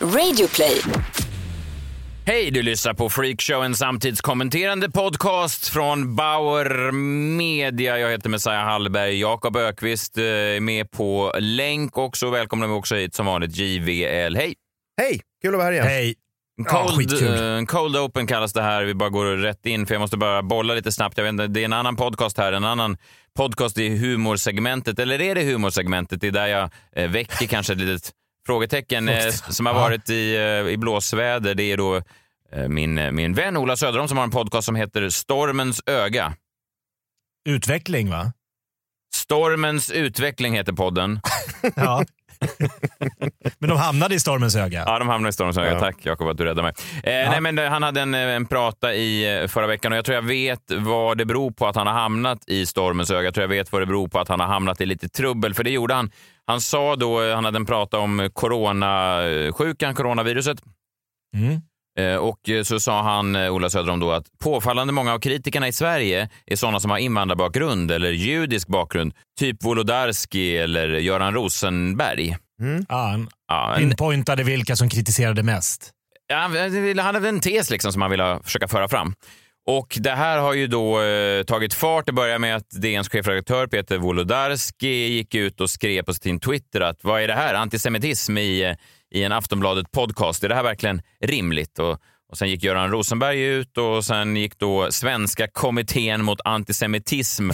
Radioplay. Hej, du lyssnar på Freakshow, en samtidskommenterande podcast från Bauer Media. Jag heter Messiah Hallberg. Jakob Ökvist eh, är med på länk också. Välkomnar vi också hit som vanligt JVL. Hej! Hej, kul att vara här igen. Hej. Cold, skitkul. eh, cold open kallas det här. Vi bara går rätt in för jag måste bara bolla lite snabbt. Jag vet inte, det är en annan podcast här, en annan podcast i humorsegmentet. Eller är det humorsegmentet? Det är där jag eh, väcker kanske ett litet frågetecken eh, som har Ja. varit i, eh, i blåsväder. Det är då eh, min, eh, min vän Ola Söderholm som har en podcast som heter Stormens öga. Utveckling va? Stormens utveckling heter podden. Ja. Men de hamnade i stormens öga. Ja, de hamnade i stormens öga. Ja. Tack Jakob att du räddade mig. Eh, nej, men, han hade en, en prata i förra veckan och jag tror jag vet vad det beror på att han har hamnat i stormens öga. Jag tror jag vet vad det beror på att han har hamnat i lite trubbel. För det gjorde han. Han sa då, eh, han hade en prata om coronasjukan, coronaviruset. Mm. Eh, Och eh, så sa han, Ola Söderholm, då att påfallande många av kritikerna i Sverige är sådana som har invandrarbakgrund eller judisk bakgrund. Typ Wolodarski eller Göran Rosenberg. Ja, han Ja, en, pinpointade vilka som kritiserade mest. Ja, han han hade en tes liksom som han ville försöka föra fram. Och det här har ju då eh, tagit fart. Det börjar med att DNs chefredaktör Peter Wolodarski gick ut och skrev på sin Twitter att vad är det här? Antisemitism i, eh, i en Aftonbladet podcast. Är det här verkligen rimligt? Och, och sen gick Göran Rosenberg ut och sen gick då Svenska kommittén mot antisemitism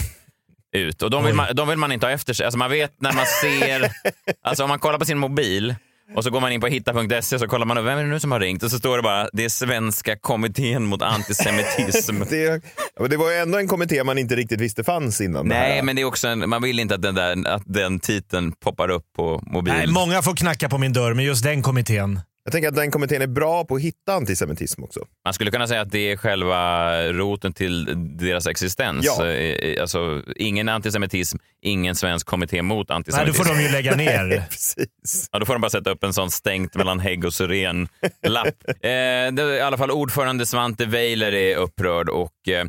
ut. Och de vill, man, de vill man inte ha efter sig. Alltså man vet när man ser, alltså om man kollar på sin mobil och så går man in på hitta.se och så kollar man upp, vem är det nu som har ringt? Och så står det bara, det är Svenska kommittén mot antisemitism. Det, det var ju ändå en kommitté man inte riktigt visste fanns innan. Nej, men det är också en, man vill inte att den, där, att den titeln poppar upp på mobil. Nej, många får knacka på min dörr, men just den kommittén. Jag tänker att den kommittén är bra på att hitta antisemitism också. Man skulle kunna säga att det är själva roten till deras existens. Ja. Eh, Alltså, ingen antisemitism, ingen svensk kommitté mot Nej, då antisemitism. får de ju lägga ner. Precis. Ja, då får de bara sätta upp en sån stängt mellan hägg och syren-lapp. Eh, I alla fall ordförande Svante Weiler är upprörd och eh,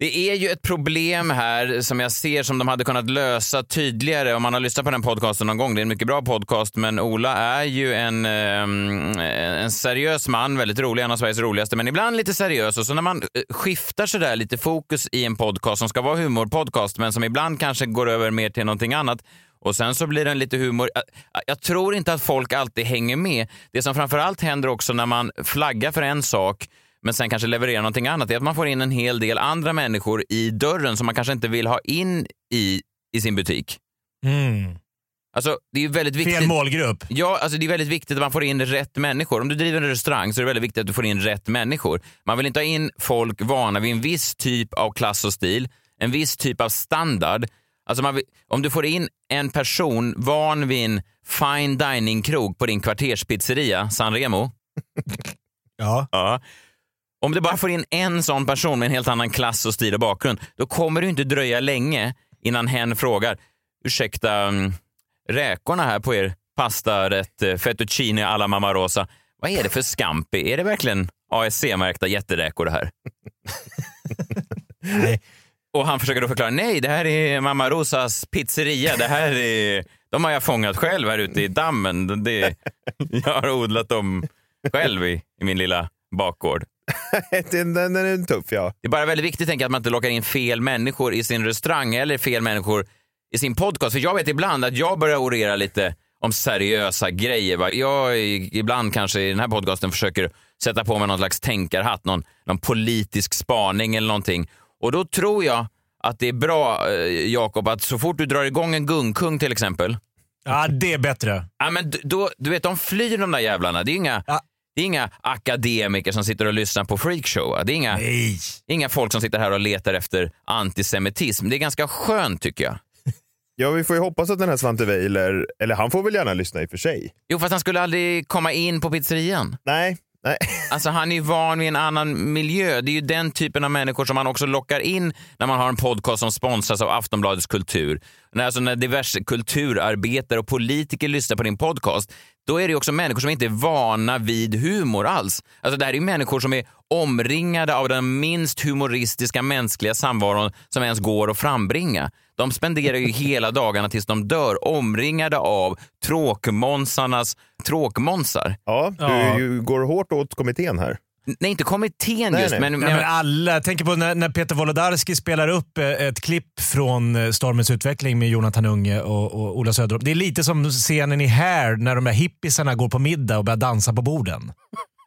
det är ju ett problem här som jag ser som de hade kunnat lösa tydligare om man har lyssnat på den podcasten någon gång. Det är en mycket bra podcast, men Ola är ju en, eh, en seriös man, väldigt rolig, en av Sveriges roligaste, men ibland lite seriös. Och så när man eh, skiftar sådär lite fokus i en podcast som ska vara humorpodcast, men som ibland kanske går över mer till någonting annat, och sen så blir den lite humor. Jag, jag tror inte att folk alltid hänger med. Det som framförallt händer också när man flaggar för en sak men sen kanske levererar någonting annat är att man får in en hel del andra människor i dörren som man kanske inte vill ha in i, i sin butik. Mm. Alltså, det är väldigt viktigt. Fel målgrupp. Ja, alltså det är väldigt viktigt att man får in rätt människor. Om du driver en restaurang så är det väldigt viktigt att du får in rätt människor. Man vill inte ha in folk vana vid en viss typ av klass och stil, en viss typ av standard. Alltså vill, om du får in en person van vid en fine dining-krog på din kvarterspizzeria, San Remo, Ja. Ja. Om du bara får in en sån person med en helt annan klass och stil och bakgrund, då kommer det inte dröja länge innan hen frågar, ursäkta, mm, räkorna här på er pastarätt eh, fettuccine alla mamma rosa, vad är det för scampi? Är det verkligen ASC-märkta jätteräkor det här? Nej. Och han försöker då förklara, nej det här är mamma Rosas pizzeria, det här är, de har jag fångat själv här ute i dammen. Det, jag har odlat dem själv i, i min lilla bakgård. den, den är tuff ja. Det är bara väldigt viktigt tänker jag, att man inte lockar in fel människor i sin restaurang eller fel människor i sin podcast. För jag vet ibland att jag börjar orera lite om seriösa grejer. va. Jag ibland kanske i den här podcasten försöker sätta på mig någon slags tänkarhatt, någon, någon politisk spaning eller någonting. Och då tror jag att det är bra, eh, Jakob, att så fort du drar igång en gungkung till exempel, ja, det är bättre. Ja, men då, du vet, de flyr de där jävlarna. Det är inga, Ja. Det är inga akademiker som sitter och lyssnar på freakshow. Det är inga, Nej. inga folk som sitter här och letar efter antisemitism. Det är ganska skönt tycker jag. Ja, vi får ju hoppas att den här Svante Weiler, eller han får väl gärna lyssna i och för sig. Jo, fast han skulle aldrig komma in på pizzerian. Nej, nej. Alltså han är ju van vid en annan miljö. Det är ju den typen av människor som man också lockar in när man har en podcast som sponsras av Aftonbladets kultur. När, alltså när diverse kulturarbetare och politiker lyssnar på din podcast, då är det också människor som inte är vana vid humor alls. Alltså det här är ju människor som är omringade av den minst humoristiska mänskliga samvaron som ens går att frambringa. De spenderar ju hela dagarna tills de dör omringade av tråkmånsarnas tråkmånsar. Ja, du, Ja. går hårt åt kommittén här. Nej, inte kommittén Nej, just, nej. men, Ja, men, men alla, jag tänker på när, när Peter Wolodarski spelar upp eh, ett klipp från eh, Stormens utveckling med Jonathan Unge och, och Ola Söderholm. Det är lite som scenen i Hair när de här hippisarna går på middag och börjar dansa på borden.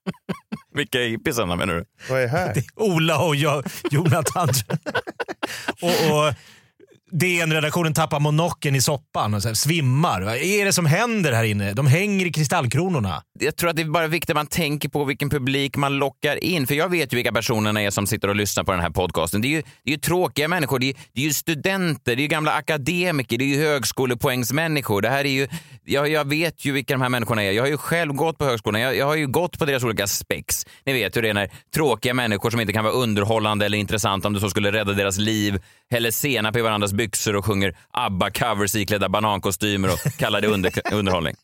vilka är hippisarna menar du? Vad är här? Ola och jag, Jonathan. och, och DN-redaktionen tappar monocken i soppan och så här, svimmar. Vad är det som händer här inne? De hänger i kristallkronorna jag tror att det är bara viktigt att man tänker på vilken publik man lockar in. För jag vet ju vilka personerna är som sitter och lyssnar på den här podcasten. Det är ju, det är ju tråkiga människor. Det är, det är ju studenter, det är ju gamla akademiker, det är ju högskolepoängsmänniskor. Det här är ju, jag, jag vet ju vilka de här människorna är. Jag har ju själv gått på högskolan. Jag, jag har ju gått på deras olika spex. Ni vet hur det är när tråkiga människor som inte kan vara underhållande eller intressanta om det så skulle rädda deras liv, häller senap i varandras byxor och sjunger ABBA-covers iklädda banankostymer och kallar det under, underhållning.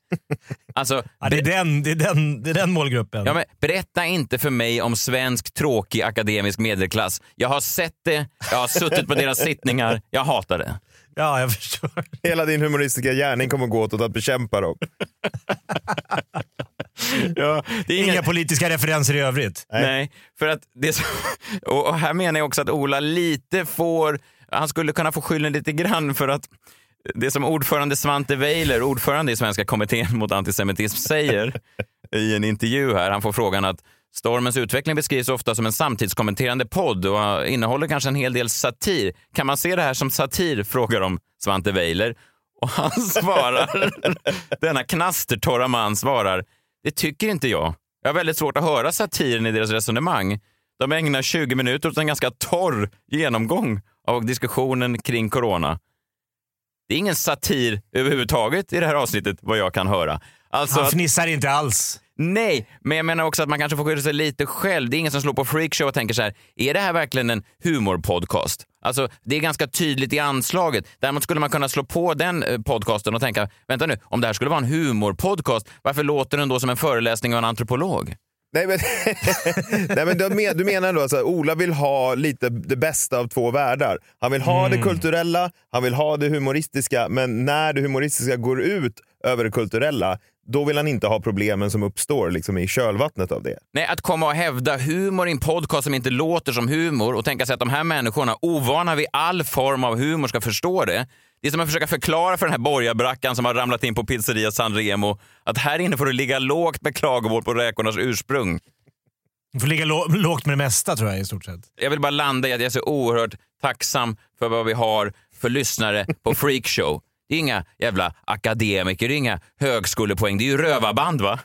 Alltså, Ja, det, är den, det, är den, det är den målgruppen. Ja, men berätta inte för mig om svensk tråkig akademisk medelklass. Jag har sett det, jag har suttit på deras sittningar, jag hatar det. Ja, jag förstår. Hela din humoristiska gärning kommer gå åt att bekämpa dem. Ja, det är Inga politiska referenser i övrigt. Nej. för att det så, och och här menar jag också att Ola lite får, han skulle kunna få skylden lite grann för att det som ordförande Svante Weiler, ordförande i Svenska kommittén mot antisemitism, säger i en intervju här, han får frågan att Stormens utveckling beskrivs ofta som en samtidskommenterande podd och innehåller kanske en hel del satir. Kan man se det här som satir? frågar de Svante Weiler. Och han svarar, denna knastertorra man svarar, det tycker inte jag. Jag har väldigt svårt att höra satiren i deras resonemang. De ägnar 20 minuter åt en ganska torr genomgång av diskussionen kring corona. Det är ingen satir överhuvudtaget i det här avsnittet, vad jag kan höra. Alltså, Han fnissar inte alls. nej, men jag menar också att man kanske får skylla sig lite själv. Det är ingen som slår på freakshow och tänker så här, är det här verkligen en humorpodcast? Alltså, det är ganska tydligt i anslaget. Däremot skulle man kunna slå på den eh, podcasten och tänka, vänta nu, om det här skulle vara en humorpodcast, varför låter den då som en föreläsning av en antropolog? Nej men, Nej, men du, men, du menar då att Ola vill ha lite det bästa av två världar. Han vill ha det kulturella, han vill ha det humoristiska, men när det humoristiska går ut över det kulturella, då vill han inte ha problemen som uppstår liksom, i kölvattnet av det. Nej, att komma och hävda humor i en podcast som inte låter som humor och tänka sig att de här människorna, ovana vid all form av humor, ska förstå det. Det är som att försöka förklara för den här borgarbrackan som har ramlat in på pizzeria San Remo att här inne får du ligga lågt med klagomål på räkornas ursprung. Du får ligga lå- lågt med det mesta tror jag i stort sett. Jag vill bara landa i att jag är så oerhört tacksam för vad vi har för lyssnare på Freakshow. Det är inga jävla akademiker, det är inga högskolepoäng, det är ju rövarband va?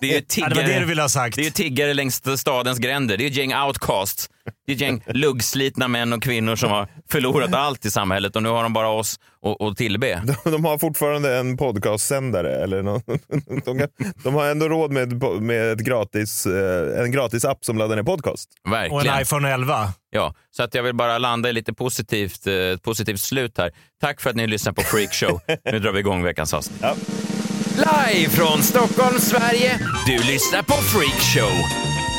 Det är ju Ja, tiggare. det det du ville ha sagt. Det är tiggare längs stadens gränder. Det är ett gäng outcasts. Det är ett gäng luggslitna män och kvinnor som har förlorat allt i samhället och nu har de bara oss att- tillbe. De, de har fortfarande en podcastsändare. Eller någon, de, kan- de har ändå råd med, med ett gratis, eh, en gratis app som laddar ner podcast. Och Verkligen. en iPhone 11. Ja, så att jag vill bara landa i lite positivt, eh, ett positivt slut här. Tack för att ni lyssnar på Freakshow. Nu drar vi igång veckans avsnitt. Ja. Live från Stockholm, Sverige. Du lyssnar på Freakshow.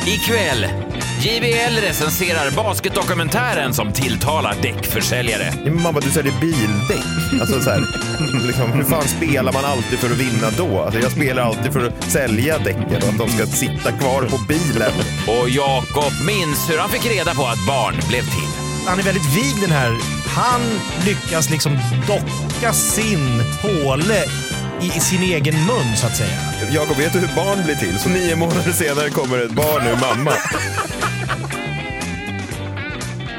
Ikväll, JBL recenserar basketdokumentären som tilltalar däckförsäljare. Mamma, du säljer bildäck. Alltså, så här, liksom, hur fan spelar man alltid för att vinna då? Alltså, jag spelar alltid för att sälja däcken och att de ska sitta kvar på bilen. Och Jakob minns hur han fick reda på att barn blev till. Han är väldigt vig den här. Han lyckas liksom docka sin påle i, i sin egen mun så att säga. Jakob, vet du hur barn blir till? Så nio månader senare kommer ett barn ur mamma.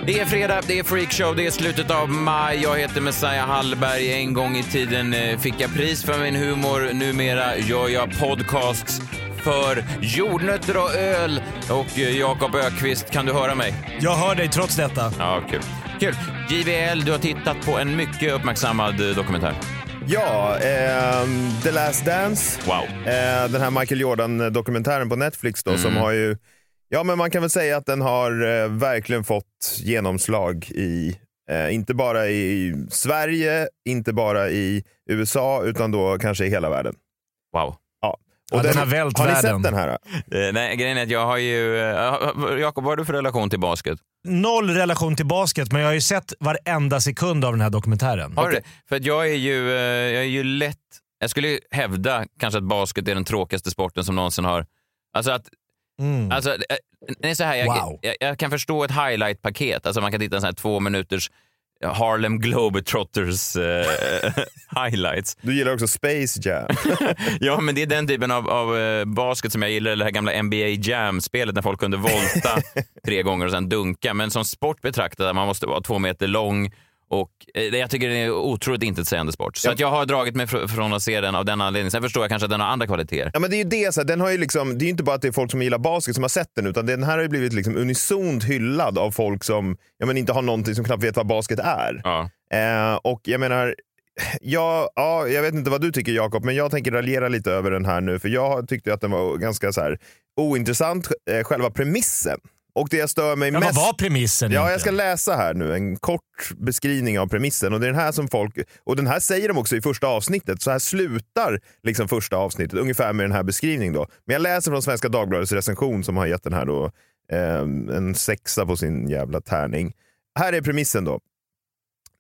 Det är fredag, det är freakshow, det är slutet av maj. Jag heter Messiah Hallberg. En gång i tiden eh, fick jag pris för min humor. Numera gör jag podcasts för jordnötter och öl. Och eh, Jakob Ökvist, kan du höra mig? Jag hör dig trots detta. Ja, kul. Kul. JVL, du har tittat på en mycket uppmärksammad eh, dokumentär. Ja, ehm, The Last Dance. Wow. Eh, den här Michael Jordan-dokumentären på Netflix då, som har ju, ja men man kan väl säga att den har eh, verkligen fått genomslag i Eh, inte bara i Sverige, inte bara i USA, utan då kanske i hela världen. Wow. Ja. Ja, den har vält har ni världen. sett den här? Eh, nej, grejen är att jag har ju... Uh, Jakob, vad har du för relation till basket? Noll relation till basket, men jag har ju sett varenda sekund av den här dokumentären. Har du det? För att jag är ju, eh, jag är ju lätt... Jag skulle ju hävda kanske att basket är den tråkigaste sporten som någonsin har... Alltså att... Mm. Alltså, eh, det är så här, jag, Wow. jag, jag kan förstå ett highlight-paket. Alltså man kan titta en sån här två minuters Harlem Globetrotters eh, highlights. Du gillar också Space Jam. Ja, men det är den typen av, av eh, basket som jag gillar, det här gamla NBA Jam-spelet när folk kunde volta tre gånger och sen dunka. Men som sport betraktad, man måste vara två meter lång och eh, jag tycker det är otroligt intetsägande sport. Så Ja. att jag har dragit mig fr- från att se den av den anledningen. Sen förstår jag kanske att den har andra kvaliteter. Ja, men det är ju det, så här, den har ju liksom, det är ju inte bara att det är folk som gillar basket som har sett den, utan den här har ju blivit liksom unisont hyllad av folk som ja, men inte har någonting som knappt vet vad basket är. Ja. Eh, och jag menar, ja, ja, jag vet inte vad du tycker Jakob, men jag tänker raljera lite över den här nu, för jag tyckte att den var ganska så här, ointressant, eh, själva premissen. Och det jag stör mig Ja, mest... vad var premissen Ja, jag ska läsa här nu en kort beskrivning av premissen. Och det är den här som folk, och den här säger de också i första avsnittet. Så här slutar liksom första avsnittet, ungefär med den här beskrivningen. Då. Men jag läser från Svenska Dagbladets recension som har gett den här då, eh, en sexa på sin jävla tärning. Här är premissen då.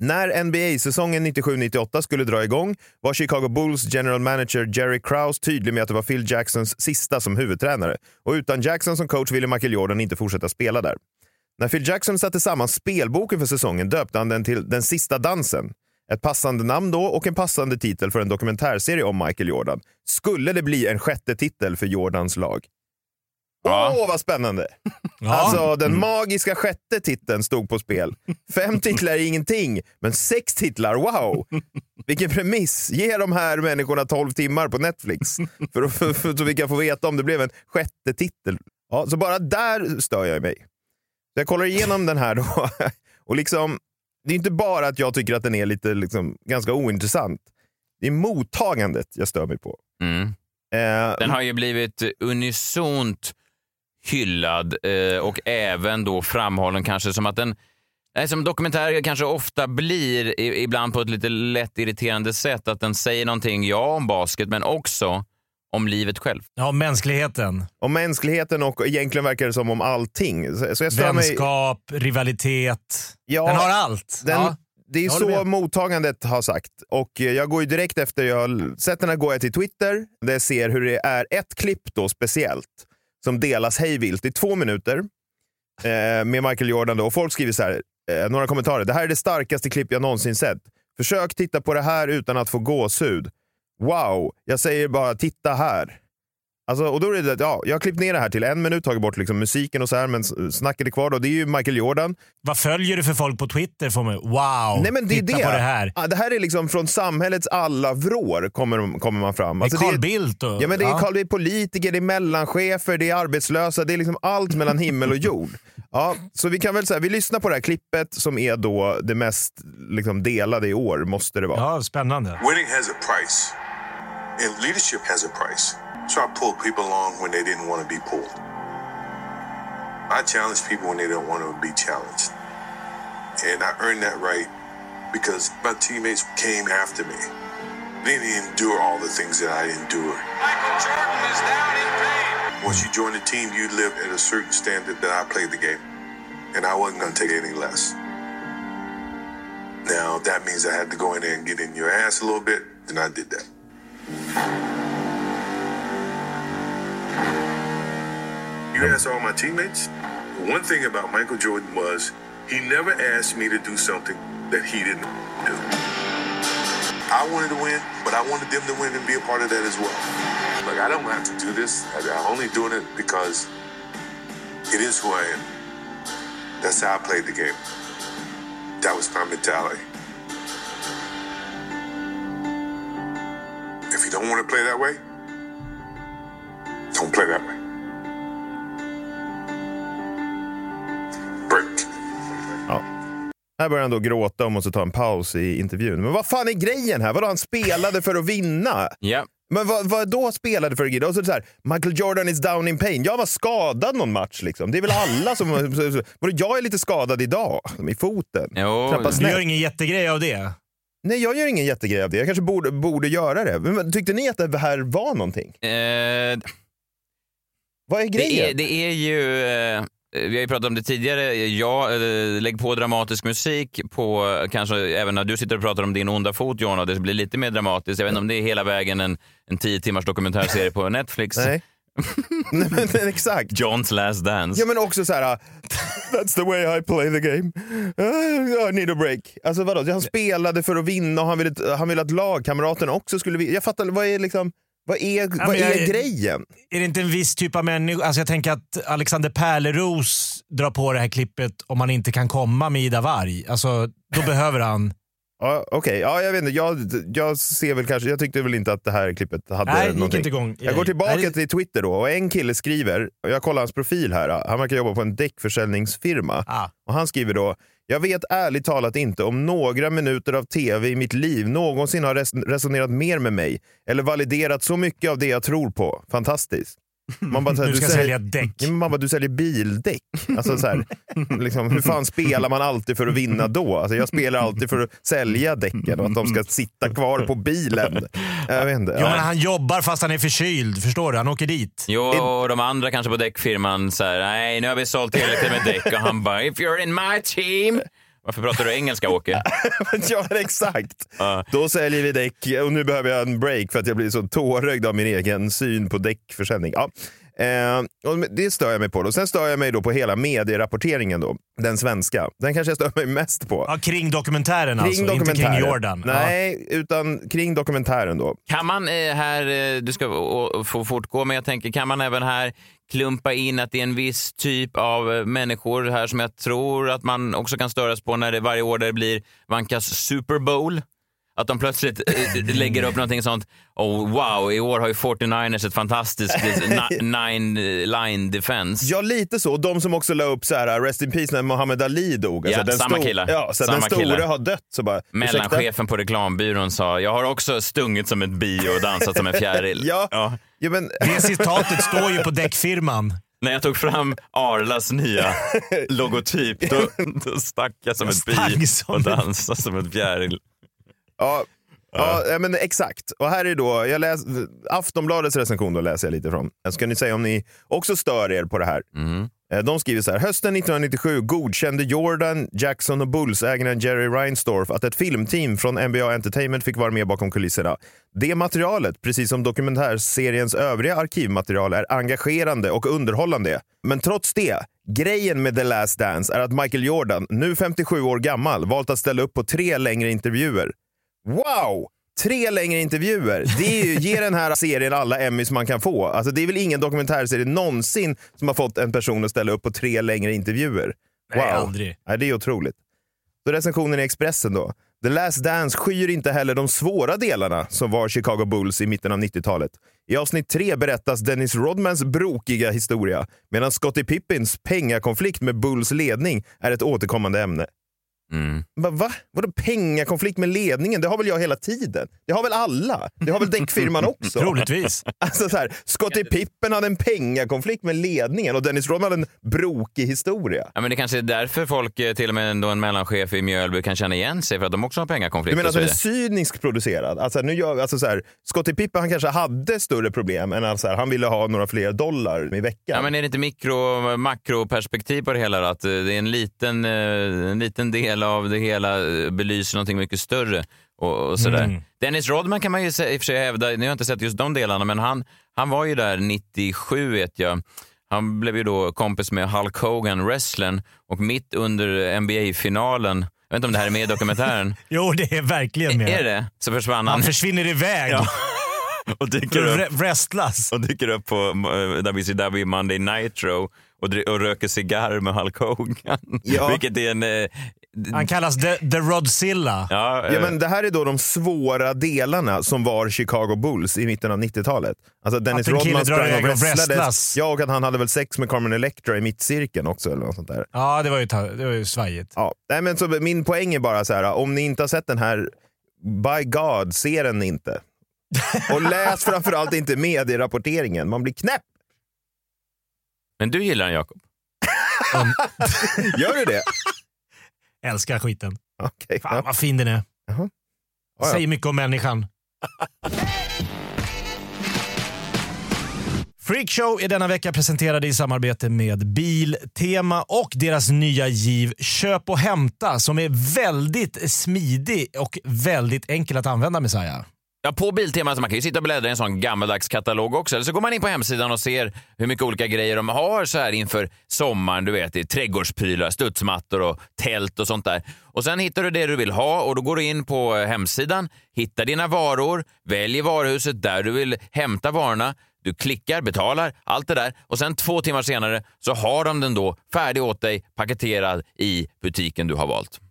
När NBA-säsongen 97-98 skulle dra igång var Chicago Bulls general manager Jerry Krause tydlig med att det var Phil Jacksons sista som huvudtränare. Och utan Jackson som coach ville Michael Jordan inte fortsätta spela där. När Phil Jackson satte samman spelboken för säsongen döpte han den till Den sista dansen. Ett passande namn då och en passande titel för en dokumentärserie om Michael Jordan. Skulle det bli en sjätte titel för Jordans lag? Åh, Ja. vad spännande! Ja. Alltså, den magiska sjätte titeln stod på spel. Fem titlar är ingenting, men sex titlar, wow! Vilken premiss! Ge de här människorna 12 timmar på Netflix för, för, för, så vi kan få veta om det blev en sjätte titel. Ja, så bara där stör jag mig. Så jag kollar igenom den här då. Och liksom, det är inte bara att jag tycker att den är lite liksom, ganska ointressant. Det är mottagandet jag stör mig på. Mm. Eh, Den har ju blivit unisont hyllad eh, och även då framhållen kanske som att den Nej, som dokumentärer kanske ofta blir, ibland på ett lite lätt irriterande sätt, att den säger någonting, ja, om basket, men också om livet själv. Ja, mänskligheten. om mänskligheten och egentligen verkar det som om allting. Så, så jag stör mig... Vänskap, rivalitet. Ja, Den har allt. Den, ja. Det är så med. mottagandet har sagt. Och eh, jag går ju direkt efter jag har sett den här går jag till Twitter där jag ser hur det är ett klipp då speciellt som delas hejvilt i två minuter eh, med Michael Jordan. Då. Och folk skriver så här, eh, några kommentarer. Det här är det starkaste klipp jag någonsin sett. Försök titta på det här utan att få gåshud. Wow, jag säger bara titta här. Alltså, och då är det, ja, jag har klippt ner det här till en minut, tagit bort liksom musiken och så här, men snacket är kvar. Då. Det är ju Michael Jordan. Vad följer du för folk på Twitter? Får man, wow, Nej, men det är titta det. på det här. Ja, det här är liksom från samhällets alla vrår kommer, kommer man fram. Det är Alltså, Carl det är, Bildt och... ja, men det, är Carl, det är politiker, det är mellanchefer, det är arbetslösa, det är liksom allt mellan himmel och jord. Ja, så vi kan väl säga, vi lyssnar på det här klippet som är då det mest liksom, delade i år, måste det vara. Ja, spännande. Winning has a price, and leadership has a price. So I pulled people along when they didn't want to be pulled. I challenge people when they don't want to be challenged. And I earned that right because my teammates came after me. They didn't endure all the things that I endured. Michael Jordan is down in pain. Once you join the team, you live at a certain standard that I played the game. And I wasn't going to take any less. Now, that means I had to go in there and get in your ass a little bit, then I did that. You ask all my teammates, one thing about Michael Jordan was he never asked me to do something that he didn't do. I wanted to win, but I wanted them to win and be a part of that as well. Like, I don't have to do this. I'm only doing it because it is who I am. That's how I played the game. That was my mentality. If you don't want to play that way, don't play that way. Här börjar han då gråta och måste ta en paus i intervjun. Men vad fan är grejen här? Vadå, han spelade för att vinna? Ja, Men vad, vad då spelade för Gide? Och så är det så här, Michael Jordan is down in pain. Jag var skadad någon match liksom. Det är väl alla som... Vadå, jag är lite skadad idag i foten. Jo, Du gör ingen jättegrej av det. Nej, jag gör ingen jättegrej av det. Jag kanske borde, borde göra det. Men tyckte ni att det här var någonting? Eh, Vad är det, grejen? är, det är ju... Eh, vi har ju pratat om det tidigare. Ja, eh, lägg på dramatisk musik på, eh, kanske även när du sitter och pratar om din onda fot och det blir lite mer dramatiskt. Jag vet inte om det är hela vägen en, en tio timmars dokumentärserie på Netflix. Nej. Nej, men, exakt. Johns last dance. Ja men också så här, that's the way I play the game. Uh, I need a break. Alltså vadå, han spelade för att vinna och han ville, han ville att lagkamraterna också skulle vinna. Jag fattar, vad är liksom, vad är, vad men jag- är grejen? Är det inte en viss typ av människa? Alltså jag tänker att Alexander Pärleros drar på det här klippet om han inte kan komma med Ida Warg. Alltså, då behöver han... Ja, Okej, ja, jag vet inte. Jag, jag ser väl kanske, jag tyckte väl inte att det här klippet hade Nej, det gick någonting. inte igång. Jag går tillbaka Nej, till Twitter då och en kille skriver, och jag kollar hans profil här, han verkar jobba på en däckförsäljningsfirma. Ah. Och han skriver då, jag vet ärligt talat inte om några minuter av tv i mitt liv någonsin har res- resonerat mer med mig eller validerat så mycket av det jag tror på. Fantastiskt. Man bara, så här, Du ska säljer- sälja däck. Ja, man bara, du säljer bildäck. Alltså, så här, liksom, hur fan spelar man alltid för att vinna då? Alltså, jag spelar alltid för att sälja däcken och att de ska sitta kvar på bilen. Jag vet inte. Jo, men han jobbar fast han är förkyld. Förstår du? Han åker dit. Jo, och de andra kanske på däckfirman säger nej nu har vi sålt tillräckligt med däck och han bara if you're in my team. Varför pratar du engelska Åke? ja, exakt. Ja. Då säljer vi däck och nu behöver jag en break för att jag blir så tårögd av min egen syn på däckförsäljning. Ja. Eh, och det stör jag mig på. Då. Sen stör jag mig då på hela medierapporteringen, då, den svenska. Den kanske jag stör mig mest på. Ja, kring dokumentären kring alltså, inte dokumentären. kring Jordan. Nej, utan kring dokumentären då. Kan man eh, här, eh, du ska få fortgå, men jag tänker kan man även här klumpa in att det är en viss typ av eh, människor här som jag tror att man också kan störas på när det varje år där det blir vankas Super Bowl. Att de plötsligt eh, lägger upp någonting sånt. Oh, wow, i år har ju 49ers ett fantastiskt eh, ni- nine eh, line defense. Ja, lite så. De som också la upp så här, Rest in peace när Muhammad Ali dog. Alltså, Ja, den samma killar. Ja, så Samma den stora killar. har dött. Så bara? Mellanchefen på reklambyrån sa, jag har också stungit som ett bi och dansat som en fjäril. Ja. Ja. Ja, men, Det citatet står ju på däckfirman. När jag tog fram Arlas nya logotyp, då, då stack jag som Jag ett bi och dansade som ett fjäril. Ja, ja. ja, men exakt. Och här är då, jag läs, Aftonbladets recension då läser jag lite från. Ska ni säga om ni också stör er på det här. Eh, De skriver så här, hösten 1997 godkände Jordan, Jackson och Bulls-ägaren Jerry Reinsdorf att ett filmteam från NBA Entertainment fick vara med bakom kulisserna. Det materialet, precis som dokumentärseriens övriga arkivmaterial, är engagerande och underhållande. Men trots det, grejen med The Last Dance är att Michael Jordan, nu 57 år gammal, valt att ställa upp på tre längre intervjuer. Wow! Tre längre intervjuer. Det är ju, ger den här serien alla Emmys man kan få. Alltså, det är väl ingen dokumentärserie någonsin som har fått en person att ställa upp på tre längre intervjuer. Nej, aldrig. Nej, det är otroligt. Så recensionen i Expressen då. The Last Dance skyr inte heller de svåra delarna som var Chicago Bulls i mitten av 90-talet. I avsnitt tre berättas Dennis Rodmans brokiga historia medan Scottie Pippins pengakonflikt med Bulls ledning är ett återkommande ämne. Mm. Va, va? Vadå pengakonflikt med ledningen? Det har väl jag hela tiden? Det har väl alla? Det har väl däckfirman också? Troligtvis. Alltså så här, Scottie Pippen hade en pengakonflikt med ledningen och Dennis Rodman hade en brokig historia. Ja, men det kanske är därför folk, eh, till och med då en mellanchef i Mjölby, kan känna igen sig för att de också har Du pengakonflikter. menar och att den är vidare. cynisk producerad? Alltså, nu gör, alltså så här, Scottie Pippen han kanske hade större problem än att så här, han ville ha några fler dollar i veckan. Ja, men är det inte mikro, makroperspektiv på det hela? Att eh, det är en liten, eh, en liten del av det hela eh, belyser någonting mycket större. Och, och sådär. Mm. Dennis Rodman kan man ju i och för sig hävda, nu har jag inte sett just de delarna, men han, han var ju där 97 vet jag. Han blev ju då kompis med Hulk Hogan, wrestlern, och mitt under NBA-finalen, jag vet inte om det här är med i dokumentären, Jo, det är verkligen med. är det? Så försvann han Han försvinner iväg Ja. och dyker upp wrestlas. och dyker upp på WCW Monday Nitro och röker cigarr med Hulk Hogan. Ja. Vilket är en... eh, Han kallas The, the Rodzilla. ja, Ja, eh, men det här är då de svåra delarna som var Chicago Bulls i mitten av 90-talet. Alltså Dennis Rodman sprang och wrestlades. Ja, och att han hade väl sex med Carmen Electra i mittcirkeln också. Eller något sånt där. Ja, det var ju, det var ju svajigt. Ja. Nej, men så min poäng är bara så här, om ni inte har sett den här, by God, se den inte. Och läs framförallt inte medierapporteringen, man blir knäpp. Men du gillar den Jakob? Gör du det? Älskar skiten. Okej. Fan ja. vad fin den är. Jaha. Ja, ja. Säger mycket om människan. Freakshow är denna vecka presenterade i samarbete med Biltema och deras nya giv Köp och hämta som är väldigt smidig och väldigt enkel att använda Messiah. Ja, på Biltema, så man kan ju sitta och bläddra i en sån gammaldags katalog också. Eller så går man in på hemsidan och ser hur mycket olika grejer de har så här inför sommaren. Du vet, i trädgårdsprylar, studsmattor och tält och sånt där. Och sen hittar du det du vill ha och då går du in på eh, hemsidan, hittar dina varor, väljer varuhuset där du vill hämta varorna. Du klickar, betalar, allt det där och sen två timmar senare så har de den då färdig åt dig, paketerad i butiken du har valt.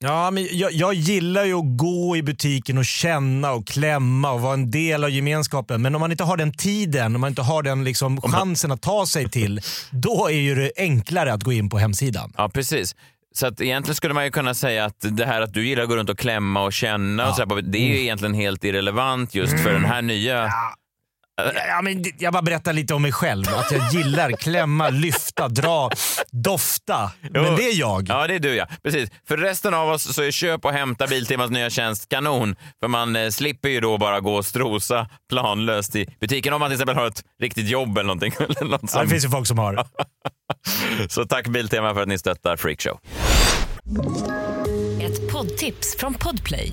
Ja, men jag, jag gillar ju att gå i butiken och känna och klämma och vara en del av gemenskapen. Men om man inte har den tiden, om man inte har den liksom chansen att ta sig till, då är ju det enklare att gå in på hemsidan. Ja, precis. Så att egentligen skulle man ju kunna säga att det här att du gillar att gå runt och klämma och känna och så här, det är ju egentligen helt irrelevant just för den här nya... Ja, men det- jag bara berättar lite om mig själv. Att jag gillar klämma, lyfta, dra, dofta. Men det är jag. Ja, det är du ja. Precis. För resten av oss så är köp och hämta Biltemas nya tjänst kanon. För man eh, slipper ju då bara gå och strosa planlöst i butiken om man till exempel har ett riktigt jobb eller någonting. Eller något Ja, det finns ju folk som har. Så tack Biltema för att ni stöttar Freakshow. Ett poddtips från Podplay.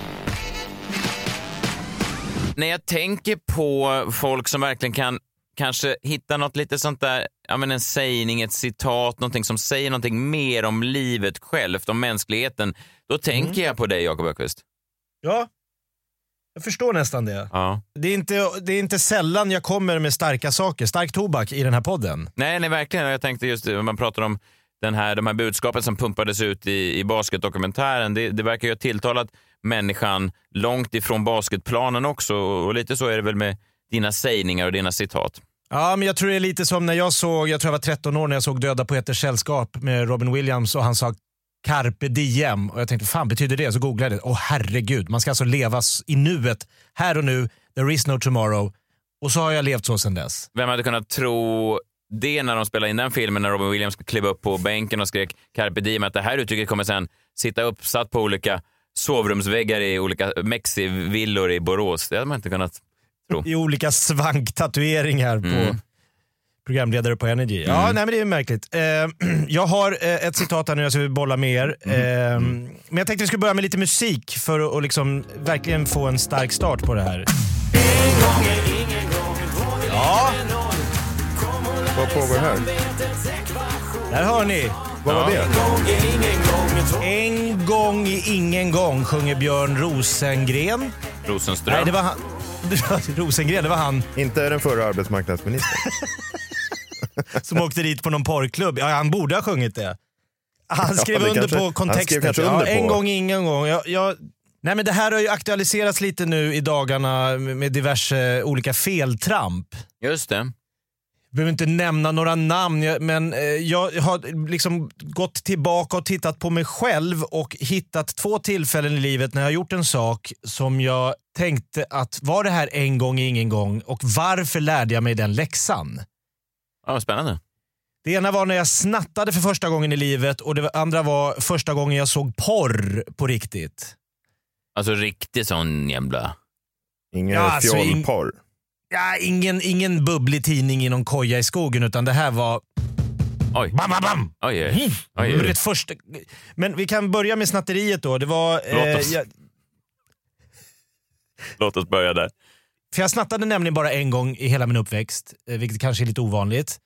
När jag tänker på folk som verkligen kan kanske hitta något lite sånt där, ja men en sägning, ett citat, någonting som säger någonting mer om livet självt, om mänskligheten, då tänker jag på dig Jakob Öqvist. Ja, jag förstår nästan det. Ja. Det är, inte, det är inte sällan jag kommer med starka saker, stark tobak i den här podden. Nej, nej, verkligen. Jag tänkte just det, man pratar om den här, de här budskapen som pumpades ut i, i basketdokumentären. Det, det verkar ju ha tilltalat människan långt ifrån basketplanen också och, lite så är det väl med dina sägningar och dina citat. Ja, men jag tror det är lite som när jag såg, jag tror jag var 13 år när jag såg Döda poeters sällskap med Robin Williams och han sa carpe diem och jag tänkte fan betyder det? Så googlade jag det. Åh herregud, man ska alltså leva i nuet, här och nu, there is no tomorrow. Och så har jag levt så sedan dess. Vem hade kunnat tro det när de spelade in den filmen när Robin Williams klev upp på bänken och skrek carpe diem att det här uttrycket kommer sen sitta uppsatt på olika sovrumsväggar i olika Mexi-villor i Borås. Det hade man inte kunnat tro. I olika svanktatueringar på programledare på Energy. Ja, nej men det är märkligt. Eh, jag har eh, ett citat här nu jag ska bolla med er. Eh, Men jag tänkte vi skulle börja med lite musik för att och liksom verkligen få en stark start på det här. Ja, Vad pågår här? där hör ni. Vad var det? En gång i ingen gång sjunger Björn Rosengren. Rosenström. Nej, det var han. Rosengren, det var han Inte den förra arbetsmarknadsministern. som åkte dit på någon porrklubb. Ja, han borde ha sjungit det. Han skrev det under kanske- på kontexten. Ja, en gång, ingen gång. Jag, jag, nej, men det här har ju aktualiserats lite nu i dagarna med diverse olika feltramp. Just det. Jag behöver inte nämna några namn, men eh, jag har liksom gått tillbaka och tittat på mig själv och hittat två tillfällen i livet när jag har gjort en sak som jag tänkte att var det här en gång, ingen gång och varför lärde jag mig den läxan? Ja, vad spännande. Det ena var när jag snattade för första gången i livet och det andra var första gången jag såg porr på riktigt. Alltså riktig sån jävla... Ingen Ja, alltså, in- fjollporr. Ja, ingen, ingen bubblig tidning i någon koja i skogen utan det här var Oj. bam, bam, bam. Oj, oj. oj, Men, oj. Mm. det första, men vi kan börja med snatteriet då. Det var, Låt oss. jag, Låt oss börja där. för jag snattade nämligen bara en gång i hela min uppväxt, eh, vilket kanske är lite ovanligt.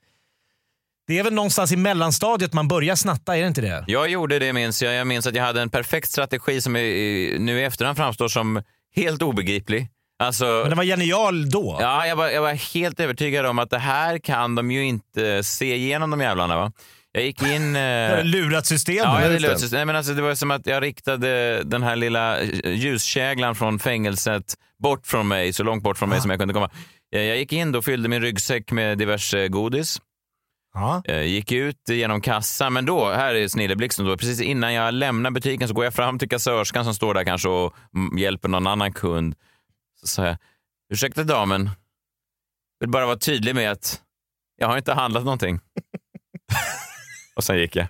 Det är väl någonstans i mellanstadiet man börjar snatta, är det inte det? Jag gjorde det minns jag. Jag minns att jag hade en perfekt strategi som i- nu i efterhand framstår som helt obegriplig. Alltså, Men den var genial då. Ja, jag var, jag var helt övertygad om att det här kan de ju inte se igenom de jävlarna. Va? Jag gick in... Det Eh, lurat systemet. ja, jag det. löste, nej, men alltså, det var som att jag riktade den här lilla eh, ljuskäglan från fängelset bort från mig, så långt bort från mig som jag kunde komma. Eh, Jag gick in och fyllde min ryggsäck med diverse godis. Ja. Eh, Gick ut genom kassan, men då, här är snilleblixten, då, precis innan jag lämnar butiken så går jag fram till kassörskan som står där kanske och hjälper någon annan kund. Så sa jag, ursäkta damen, vill bara vara tydlig med att jag har inte handlat någonting. och sen gick jag.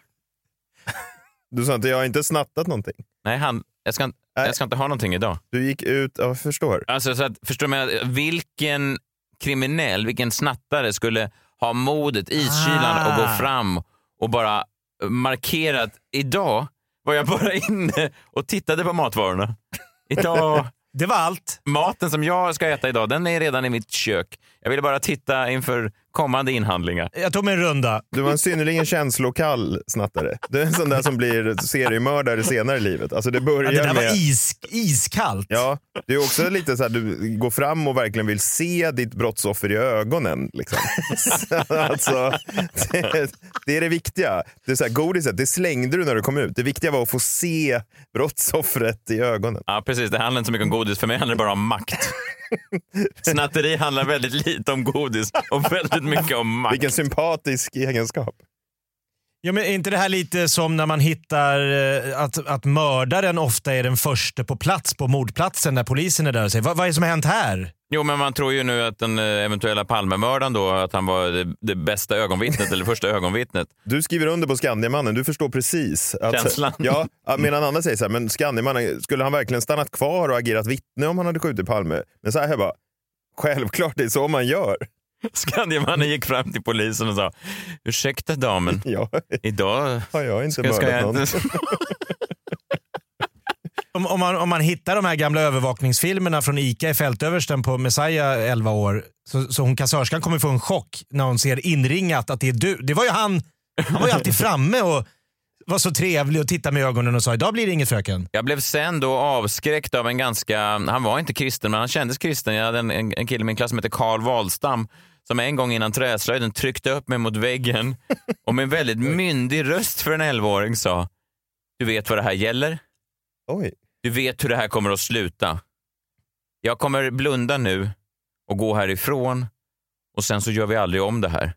Du sa inte, jag har inte snattat någonting. Nej, han, jag, ska, inte- Nej. jag ska inte ha någonting idag. Du gick ut, ja, jag förstår. Alltså, så att, förstår du, vilken kriminell, vilken snattare skulle ha modet i kylan och gå Ah. fram och bara markera att idag var jag bara inne och tittade på matvarorna. Idag, det var allt. maten som jag ska äta idag, den är redan i mitt kök. Jag ville bara titta inför kommande inhandlingar. Jag tog mig en runda. Du var en synnerligen känslokall snattare. Du är en sån där som blir seriemördare senare i livet. Alltså det Ja, börjar det där med... var is, iskallt. Ja, det är också lite så här, du går fram och verkligen vill se ditt brottsoffer i ögonen. Liksom. alltså, det, det är det viktiga. Det är så här, godiset, det slängde du när du kom ut. Det viktiga var att få se brottsoffret i ögonen. Ja, precis. Det handlar inte så mycket om godis. För mig handlar det bara om makt. Snatteri handlar väldigt lite om godis och väldigt mycket om makt. Vilken sympatisk egenskap. Ja, men är inte det här lite som när man hittar eh, att, att mördaren ofta är den första på plats på mordplatsen när polisen är där och säger vad, vad är det som har hänt här? Jo, men man tror ju nu att den eh, eventuella Palmemördaren då, att han var det, det bästa ögonvittnet eller första ögonvittnet. Du skriver under på Skandiamannen, du förstår precis. Att, Känslan. Ja, medan andra säger så här, men Skandiamannen, skulle han verkligen stannat kvar och agerat vittne om han hade skjutit Palme? Men så här jag bara, självklart det är så man gör. Skandiamannen gick fram till polisen och sa, ursäkta damen, Ja, idag har jag inte ska, mördat ska jag någon. Om, om, man, om man hittar de här gamla övervakningsfilmerna från ICA i fältöversten på Messiah 11 år, så, så hon kassörskan kommer få en chock när hon ser inringat att det är du. Det var ju han, han var ju alltid framme och var så trevlig och tittade med ögonen och sa idag blir det inget fröken. Jag blev sen då avskräckt av en ganska, han var inte kristen men han kändes kristen. Jag hade en, en, en kille i min klass som hette Karl Wahlstam som en gång innan träslöjden tryckte upp mig mot väggen och med en väldigt myndig röst för en 11-åring sa Du vet vad det här gäller? Oj. Du vet hur det här kommer att sluta. Jag kommer blunda nu och gå härifrån och sen så gör vi aldrig om det här.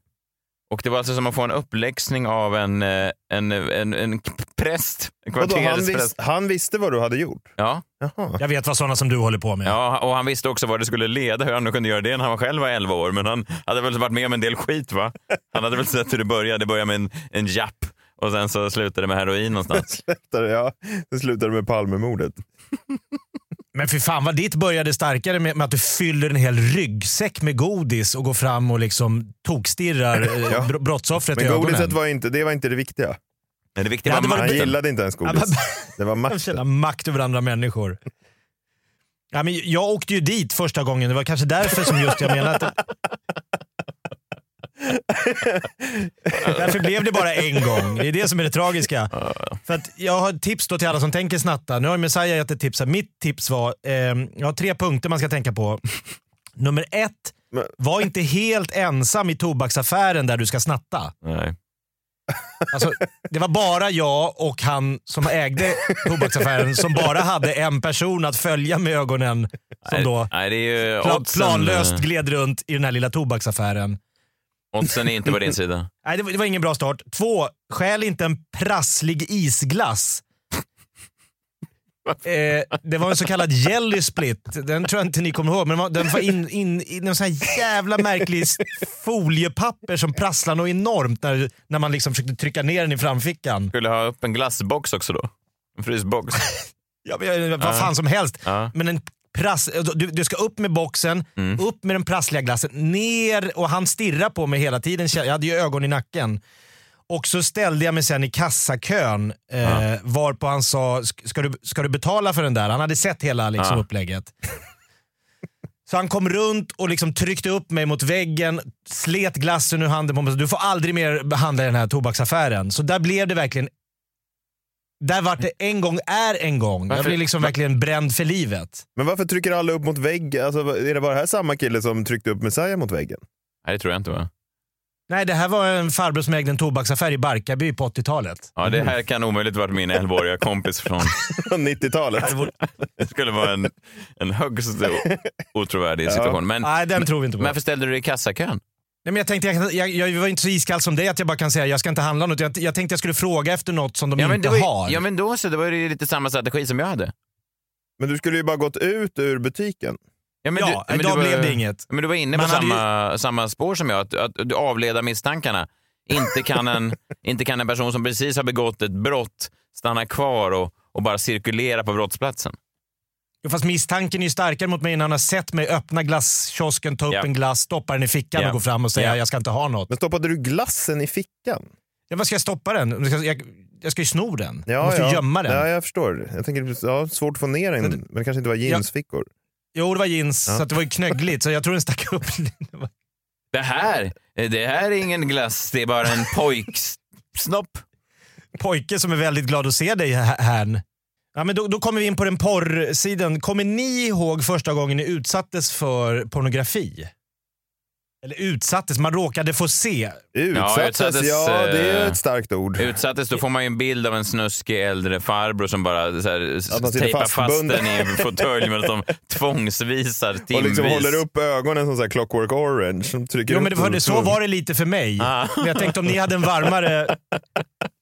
Och det var alltså som att få en uppläxning av en, eh, en, en, en präst, en Vadå, han, vis, han visste vad du hade gjort? Ja. Jaha. Jag vet vad sådana som du håller på med. ja, och han visste också vad det skulle leda, hur han nu kunde göra det när han själv var 11 år. Men han hade väl varit med om en del skit va? Han hade väl sett hur det började. Det började med en, en japp och sen så slutade det med heroin någonstans. Slutade, ja, det slutade med Palmemordet. Men för fan vad ditt började starkare med, med att du fyller en hel ryggsäck med godis och går fram och liksom tokstirrar eh, Ja. br- brottsoffret i Men ögonen. godiset var inte, det var inte det viktiga. Men det viktiga Ja, var det var- Han makten. gillade inte ens godis. men- Det var makten. känner makt över andra människor. Ja, men jag åkte ju dit första gången. Det var kanske därför som just jag menar att det... Därför blev det bara en gång. Det är det som är det tragiska. För att jag har ett tips då till alla som tänker snatta. Nu har Messiah gett ett tips. här. Mitt tips var, eh, jag har tre punkter man ska tänka på. Nummer ett, var inte helt ensam i tobaksaffären där du ska snatta. Nej. Alltså, det var bara jag och han som ägde tobaksaffären som bara hade en person att följa med ögonen som då Nej, oddsen, planlöst eh, gled runt i den här lilla tobaksaffären. Oddsen är inte på din sida. Nej, det var, det var ingen bra start. Två, stjäl inte en prasslig isglass. Eh, det var en så kallad jelly split. Den tror jag inte ni kommer ihåg, men den var- den var in, in i någon sån här jävla märklig foliepapper som prasslar något enormt när, när man liksom försökte trycka ner den i framfickan. Skulle ha upp en glassbox också då. En frysbox. Ja, men, vad fan som helst. Men en prass, du, du ska upp med boxen, upp med den prassliga glassen, ner och han stirrar på mig hela tiden. Jag hade ju ögon i nacken. Och så ställde jag mig sen i kassakön eh, varpå han sa, "Sk- ska du, ska du betala för den där? Han hade sett hela liksom, Ja. upplägget. Så han kom runt och liksom tryckte upp mig mot väggen, slet glassen ur handen på mig. Du får aldrig mer handla i den här tobaksaffären. Så där blev det verkligen där vart det en gång är en gång. Jag Varför- blir liksom verkligen bränd för livet. Men varför trycker alla upp mot väggen? Alltså, är det bara det här samma kille som tryckte upp Messiah mot väggen? Nej, det tror jag inte va? Nej, det här var en farbror som ägde en tobaksaffär i Barkarby på 80-talet. Ja, det här kan omöjligt varit min 11-åriga kompis från... 90-talet. Det skulle vara en, en högst otrovärdig situation. Men, Nej, den tror vi inte på. men varför ställde du dig i kassakön? Nej, men jag, tänkte, jag, jag, jag var inte så iskall som dig att jag bara kan säga jag ska inte handla något. Jag, jag tänkte jag skulle fråga efter något som de Ja men, inte var ju, har. ja men då så, det var ju lite samma strategi som jag hade. Men du skulle ju bara gått ut ur butiken. Ja, men Ja, men idag var- blev det inget. Men du var inne Man på hade ju- samma, samma spår som jag, att, att du avleda misstankarna. Inte kan, en, inte kan en person som precis har begått ett brott stanna kvar och, och bara cirkulera på brottsplatsen. Jo, fast misstanken är ju starkare mot mig när han har sett mig öppna glasskiosken, ta upp Ja. en glass, stoppa den i fickan Ja. och gå fram och säga Ja. jag ska inte ha något. Men stoppade du glassen i fickan? Ja, vad ska jag stoppa den? Jag ska, jag, jag ska ju sno den. Ja, jag måste ja. ju gömma den. Ja, jag förstår. Jag tänker, ja, svårt att få ner den, men, det kanske inte var jeansfickor. Jo, det var jeans, Ja. så att det var ju knöggligt. Så jag tror den stack upp. Det här, det här är ingen glass, det är bara en pojksnopp. Pojke som är väldigt glad att se dig här. Ja, men då, då kommer vi in på den porrsidan. Kommer ni ihåg första gången ni utsattes för pornografi? Eller utsattes, man råkade få se. Utsattes, utsattes, ja det är eh, ett starkt ord. Utsattes, då får man ju en bild av en snuskig äldre farbror som bara så här, tejpar fast den i en fåtölj att de tvångsvisar timvis. Och liksom håller upp ögonen som så här clockwork orange. Som trycker Jo, men det det, så var det lite för mig. Ah. Men jag tänkte om ni hade en varmare...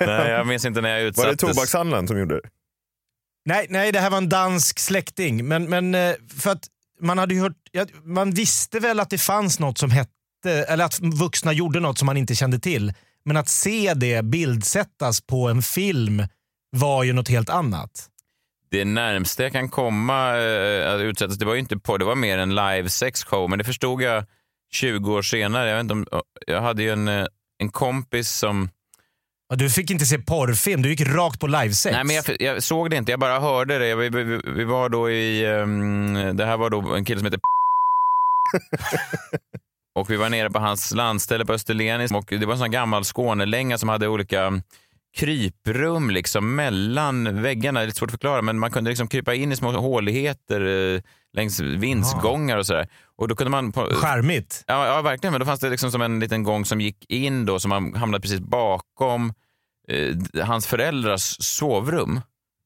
Nej, jag minns inte när jag Var det utsattes. tobakshandlaren som gjorde det? Nej, nej, det här var en dansk släkting. Men, men eh, för att man hade hört, man visste väl att det fanns något som hette, eller att vuxna gjorde något som man inte kände till. Men att se det bildsättas på en film var ju något helt annat. Det närmsta jag kan komma eh, att utsättas, det var ju inte på, det var mer en live sex show, men det förstod jag 20 år senare. Jag, vet inte om, jag hade ju en, eh, en kompis som Ja, Du fick inte se porrfilm, du gick rakt på livesex. Nej, men jag, jag såg det inte, jag bara hörde det. Vi, vi, vi- var då i, ehm, det här var då en kille som heter Och vi var nere på hans landställe på Österlen och det var en sån gammal Skånelänga som hade olika kryprum liksom mellan väggarna. Det är lite svårt att förklara, men man kunde liksom krypa in i små håligheter eh, längs vindsgångar och sådär. Och då kunde man... På, Charmigt. Ja, ja, verkligen. Men då fanns det liksom som en liten gång som gick in då, som man hamnade precis bakom eh, hans föräldrars sovrum.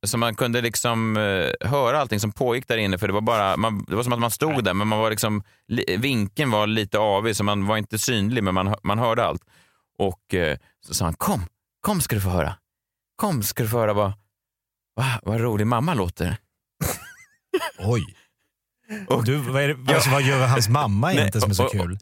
Så man kunde liksom eh, höra allting som pågick där inne, för det var bara, man, det var som att man stod där, men man var liksom, li, vinkeln var lite avig, så man var inte synlig, men man, man hörde allt. Och eh, så sa han, kom, kom ska du få höra. Kom ska du få höra vad, vad, vad rolig mamma låter. Oj. Och du, vad, det, alltså, vad gör hans mamma egentligen som är så och- kul?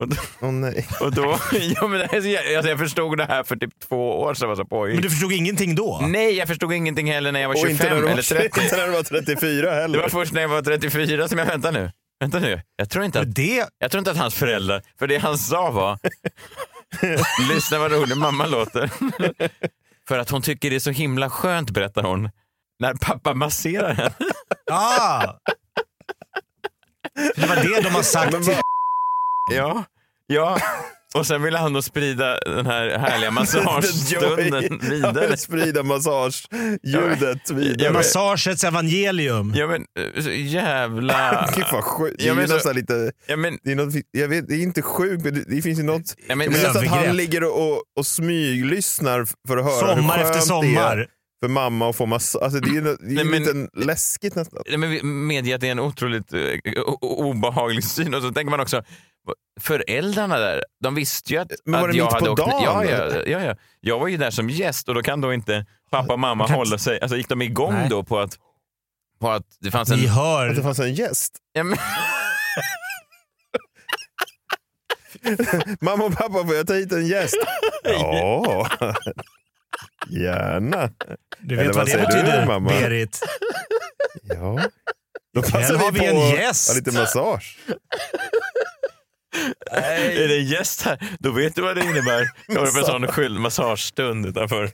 Och, och, Åh nej. Och då, ja, men det här, är så jä- alltså jag förstod det här för typ två år sedan. Var så pojk. Men du förstod ingenting då? Nej, jag förstod ingenting heller när jag var Och 25 inte när, var, eller 30. inte när du var 34 heller. Det var först när jag var 34 som jag, vänta nu, vänta nu. Jag tror inte att, Det, jag tror inte att hans föräldrar, för det han sa var, lyssna vad rolig mamma låter. för att hon tycker det är så himla skönt, berättar hon, när pappa masserar henne. ah! Det var det de har sagt. Ja, ja. Och sen ville han då sprida den här härliga massagestunden Han vidare. vill sprida massageljudet vidare. Ja, Massagets evangelium. Ja men eh, så jävla... Gud vad sjukt. Det är Ja, men så- nästan lite... Ja, men, Det är, något, jag vet, det är inte sjukt, men det, det finns ju något... ja, men, Men just att han ligger och, och, och smyglyssnar för att höra Sommar hur efter skönt det sommar. är för mamma att få massa... Alltså det är ju, det är ju Nej, men- lite läskigt nästan. Nej, men vi medger att det är en otroligt eh, obehaglig syn. Och så tänker man också, föräldrarna där, de visste ju att, Men var att det jag mitt hade på åkt... dagen, Ja, ja, eller? ja, ja. Jag var ju där som gäst och då kan då inte pappa och mamma kan hålla sig... Alltså gick de igång Nej. då på att, på att det fanns en... Ni Att det hör. fanns en gäst. Ja, men, Mamma och pappa, får jag ta hit en gäst? Ja, gärna. Du Eller vet vad vad det säger du, betyder, mamma? Berit? Ja. Då passar har vi en på att gäst. ha lite massage. Är det en gäst här, då vet du vad det innebär. Kommer på en sån skyld massagestund utanför.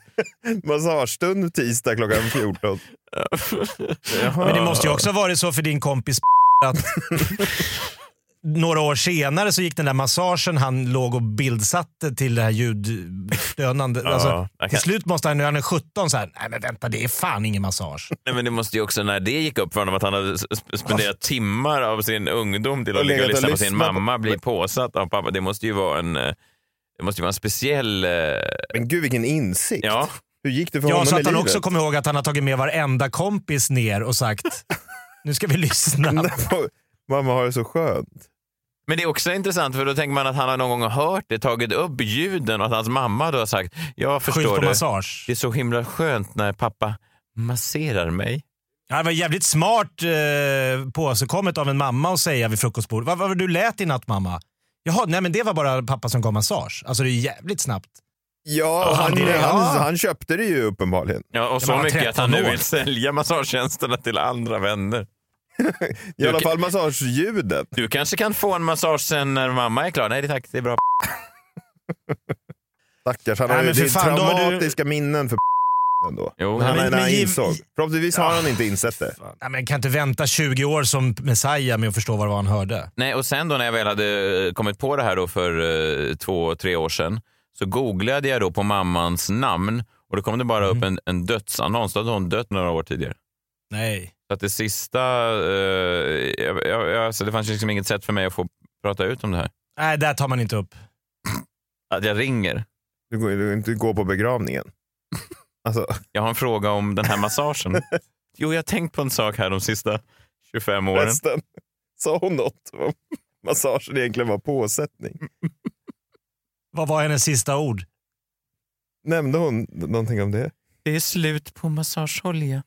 Massagestund tisdag klockan 14. Men det måste ju också ha varit så för din kompis att några år senare så gick den där massagen han låg och bildsatte till det här ljuddönande. Ja, alltså, kan- till slut måste han, när han är 17, så här, nej men vänta det är fan ingen massage. Nej, men det måste ju också, när det gick upp för honom att han hade sp- spenderat timmar av sin ungdom till Och att ligga och lyssna på sin mamma bli påsatt av pappa. Det måste ju vara en, eh, det måste ju vara en speciell... eh, Men gud vilken insikt. Ja. Hur gick det för Ja, honom så i att han livet? också kommer ihåg att han har tagit med varenda kompis ner och sagt nu ska vi lyssna. Mamma har det så skönt. Men det är också intressant för då tänker man att han har någon gång hört det, tagit upp ljuden och att hans mamma då har sagt jag Skyll förstår på det. massage. Det är så himla skönt när pappa masserar mig. Ja, det var jävligt smart eh, påsekommet av en mamma att säga vid frukostbordet. Vad vad var det du lät i natt mamma? Jaha, nej men det var bara pappa som gav massage. Alltså det är jävligt snabbt. Ja, Ja, han, det- ja. han, han köpte det ju uppenbarligen. Ja, och så mycket att han 13 nu vill sälja massagetjänsterna till andra vänner. I alla fall massageljudet. Du kanske kan få en massage sen när mamma är klar. Nej, det tack, det är bra. Stackars, han Nej, har ju det är fan, har du- traumatiska minnen för ändå. Jo, han, men- när han men giv- insåg. Förhoppningsvis har han inte insett det. Nej, men kan inte vänta 20 år som Messiah med att förstå vad han hörde. Nej, och sen då när jag väl hade eh, kommit på det här då för eh, två, tre år sedan så googlade jag då på mammans namn och då kom det bara upp en, en dödsannons. Då hade hon dött några år tidigare. Nej. Så att det sista, eh, jag, jag, alltså det fanns liksom inget sätt för mig att få prata ut om det här. Nej, där tar man inte upp. Att jag ringer. Du går du inte gå på begravningen. Alltså, Jag har en fråga om den här massagen. jo, jag har tänkt på en sak här de sista 25 åren. resten. Sa hon något om massagen egentligen var påsättning? Vad var hennes sista ord? Nämnde hon någonting om det? Det är slut på massageolja.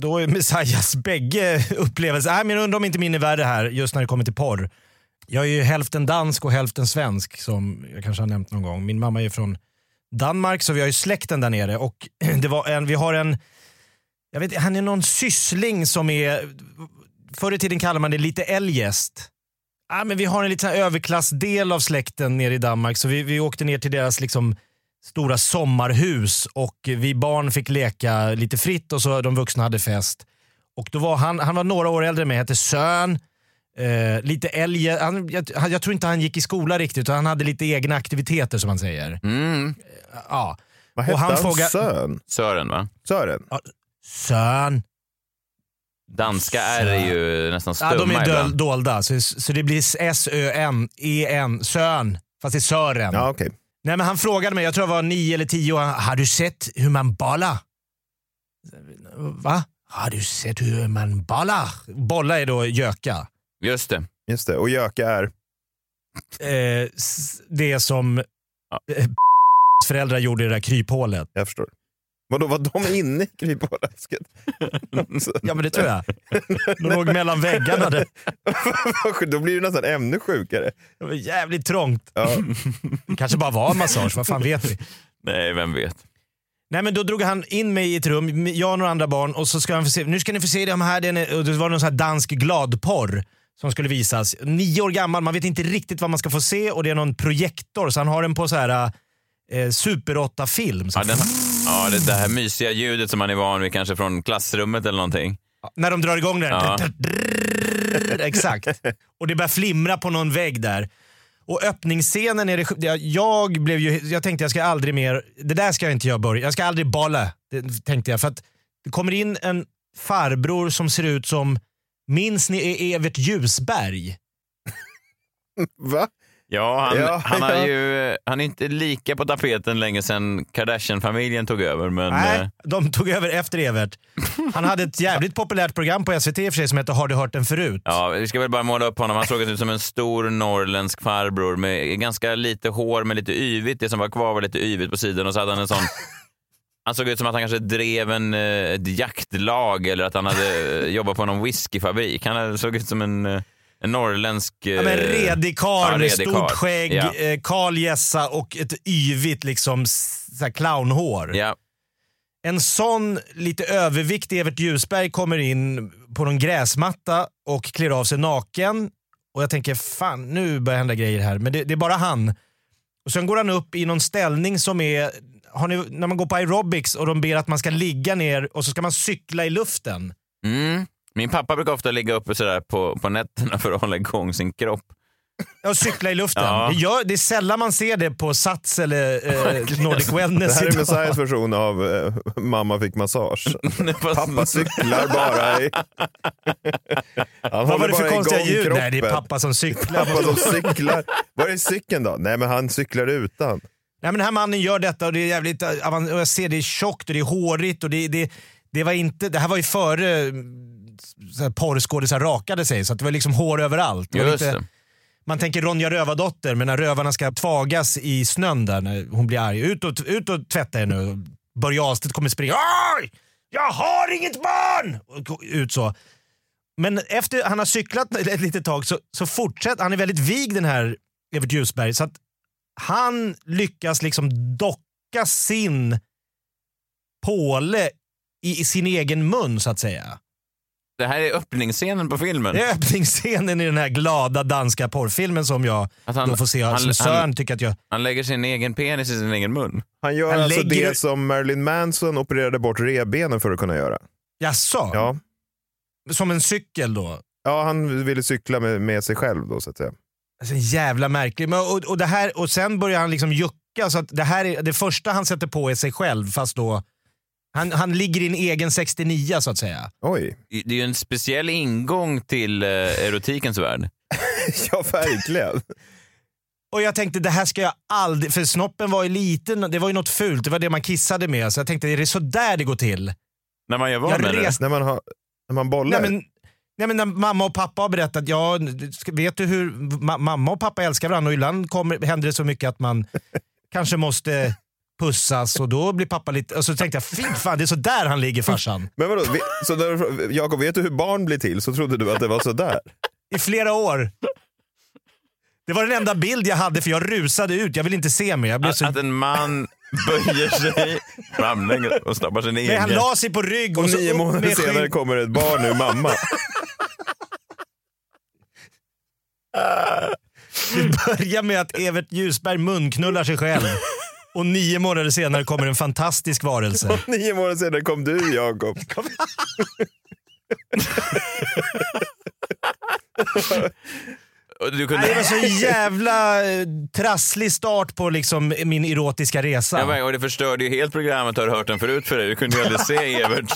Då är Messias bägge upplevelser, nej men jag undrar om inte min är värre här just när det kommer till porr. Jag är ju hälften dansk och hälften svensk som jag kanske har nämnt någon gång. Min mamma är från Danmark så vi har ju släkten där nere och det var en, vi har en, jag vet han är någon syssling som är, förr i tiden kallade man det lite eljest. Ja, men vi har en liten överklassdel av släkten nere i Danmark så vi, vi åkte ner till deras liksom stora sommarhus och vi barn fick leka lite fritt och så de vuxna hade fest. Och då var han, han var några år äldre än mig, hette Sön. Eh, lite älg, han, jag, jag tror inte han gick i skola riktigt utan han hade lite egna aktiviteter som man säger. Mm. Ja. Vad hette Och han han? frågar- Sön? Sören, va? Sören? Sön. Danska R är ju nästan Ja, stumma de är döl, ibland. dolda så, så det blir S-Ö-N, E-N, Sön. Fast det är Sören. Ja, okej. Nej, men han frågade mig, jag tror jag var nio eller tio har du sett hur man bollar? Va? Har du sett hur man bollar? Bolla är då göka. Just det. Just det. Och göka är? Eh, det som eh, föräldrar gjorde i det där kryphålet. Jag förstår. Vadå, var de inne i kryphålläsket? Ja men det tror jag. De låg mellan väggarna. Det, Då blir det nästan ännu sjukare. det var jävligt trångt. Ja. Det kanske bara var en massage, vad fan vet vi? Nej, vem vet. Nej men då drog han in mig i ett rum, jag och några andra barn och så ska han få se, nu ska ni få se de här, är, och det var någon sån här dansk gladporr som skulle visas. Nio år gammal, man vet inte riktigt vad man ska få se och det är någon projektor så han har den på så här eh, Super 8-film. Ja, den, ja, det, det här mysiga ljudet som man är van vid kanske från klassrummet eller någonting. När de drar igång den. Ja. Exakt. Och det börjar flimra på någon vägg där. Och öppningsscenen är det, jag- jag blev ju, jag tänkte jag ska aldrig mer, det där ska jag inte göra börja, jag ska aldrig bolla. Det tänkte jag för att det kommer in en farbror som ser ut som, minns ni Evert Ljusberg? Va? Ja, han, Ja, han, har ja. ju, han är inte lika på tapeten länge sedan Kardashian-familjen tog över. Men, Nej, eh, de tog över efter Evert. Han hade ett jävligt populärt program på SVT i och för sig som hette Har du hört den förut? ja, vi ska väl bara måla upp honom. Han såg ut som en stor norrländsk farbror med ganska lite hår men lite yvigt. Det som var kvar var lite yvigt på sidan och så hade han en sån Han såg ut som att han kanske drev en, eh, ett jaktlag eller att han hade eh, jobbat på någon whiskyfabrik. Han såg ut som en, en norrländsk... Ja, men eh, redig karl ja, med stort karl. skägg, Ja. eh, kal gässa och ett yvigt liksom, så clownhår. Ja, En sån lite överviktig Evert Ljusberg kommer in på någon gräsmatta och klär av sig naken. Och jag tänker fan nu börjar hända grejer här. Men det, det är bara han. Och sen går han upp i någon ställning som är, har ni, när man går på aerobics och de ber att man ska ligga ner och så ska man cykla i luften. mm. Min pappa brukar ofta ligga uppe sådär på, på nätterna för att hålla igång sin kropp. Och cykla i luften. Ja. Det, gör, det är sällan man ser det på Sats eller eh, Nordic Det Wellness här är. Messiahs version av eh, Mamma fick massage. Pappa cyklar bara i... Han Vad var det för konstiga ljud? kroppen. Nej, det är pappa som cyklar. Pappa som cyklar. Var är cykeln då? Nej men han cyklar utan. Nej, men den här mannen gör detta och det är jävligt... eh, och Jag ser det är tjockt och det är hårigt och det, det, det var inte... Det här var ju före porrskådisar rakade sig så att det var liksom hår överallt. Just inte- det. Man tänker Ronja Rövardotter, men när rövarna ska tvagas i snön där när hon blir arg. Ut och, ut och tvätta er nu. Börje Ahlstedt kommer springa. Oj! Jag har inget barn! Ut så. Men efter han har cyklat ett litet tag så, så fortsätter han. är väldigt vig den här Evert Ljusberg. Så att han lyckas liksom docka sin påle i, i sin egen mun så att säga. Det här är öppningsscenen på filmen. Det är öppningsscenen i den här glada danska porrfilmen som jag Att han- då får se. han- som Sören tycker att jag... Han lägger sin egen penis i sin egen mun. Han gör Han alltså lägger- det som Marilyn Manson opererade bort revbenen för att kunna göra. Jaså? Ja, Som en cykel då? ja han ville cykla med, med sig själv då så att säga. Alltså, jävla märklig. Men, och, och, det här, och sen börjar han liksom jucka. Så att det, här är, det första han sätter på är sig själv fast då... Han, han ligger i en egen 69 så att säga. Oj, Det är ju en speciell ingång till eh, erotikens värld. ja verkligen. Och jag tänkte det här ska jag aldrig... För snoppen var ju liten, det var ju något fult. Det var det man kissade med. Så jag tänkte, är det så där det går till? När man gör vad med reste när, man har, när man bollar. Nej men, nej men när mamma och pappa har berättat, ja, vet du hur ma- mamma och pappa älskar varandra och ibland kommer, händer det så mycket att man kanske måste pussas och då blir pappa lite, och så tänkte jag, fy fan det är så där han ligger farsan. Men vadå, vi- så när, Jakob, vet du hur barn blir till? Så trodde du att det var så där. I flera år. Det var den enda bild jag hade för jag rusade ut, jag vill inte se mer. Jag blev Att, så, att en man böjer sig framlänges och stoppar sin nej, egen... han la sig på rygg och, Och så nio upp månader med senare skinn- kommer ett barn ur mamma. Det börjar med att Evert Ljusberg munknullar sig själv. Och nio månader senare kommer en fantastisk varelse. Nio månader senare kom du Jakob. Och Nej, kunde... det var så jävla eh, trasslig start på liksom min erotiska resa. Ja, men- och det förstörde ju helt programmet. Har du hört den förut för dig? Du kunde ju aldrig se Evert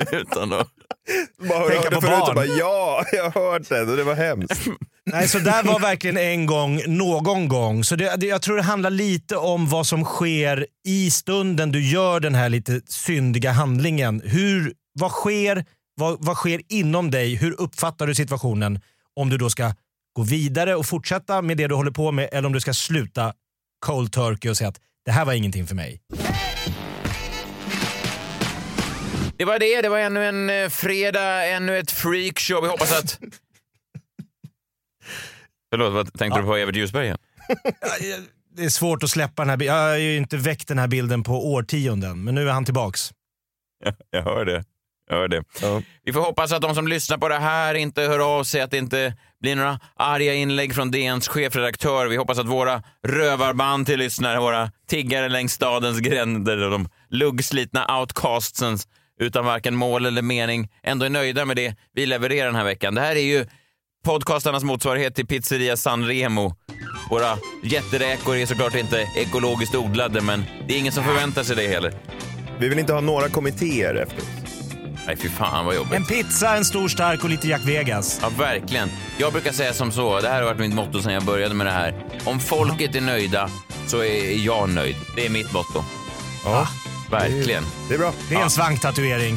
utan att... Bara Tänka på förut barn. bara, ja, jag har hört det och det var hemskt. Nej, så där var verkligen en gång, någon gång. Så det, det, jag tror det handlar lite om vad som sker i stunden du gör den här lite syndiga handlingen. Hur, vad, sker, vad, vad sker inom dig? Hur uppfattar du situationen? Om du då ska gå vidare och fortsätta med det du håller på med eller om du ska sluta cold turkey och säga att det här var ingenting för mig. Det var det. Det var ännu en eh, fredag, ännu ett freakshow. Vi hoppas att... Förlåt, vad tänkte du på Evert Ljusberg igen? Det är svårt att släppa den här bilden. Jag har ju inte väckt den här bilden på årtionden, men nu är han tillbaks. Ja, jag hör det. Jag hör det. Ja. Vi får hoppas att de som lyssnar på det här inte hör av sig, att det inte blir några arga inlägg från DNs chefredaktör. Vi hoppas att våra rövarband till lyssnare, våra tiggare längs stadens gränder och de luggslitna outcastsen utan varken mål eller mening ändå är nöjda med det vi levererar den här veckan. Det här är ju podcastarnas motsvarighet till pizzeria San Remo. Våra jätteräkor är såklart inte ekologiskt odlade, men det är ingen som förväntar sig det heller. Vi vill inte ha några kommittéer efter oss. Nej, fy fan vad jobbigt. En pizza, en stor stark och lite Jack Vegas. Ja, verkligen. Jag brukar säga som så, det här har varit mitt motto sedan jag började med det här. Om folket är nöjda så är jag nöjd. Det är mitt motto. Ja, Verkligen. det är bra. Det är en svanktatuering.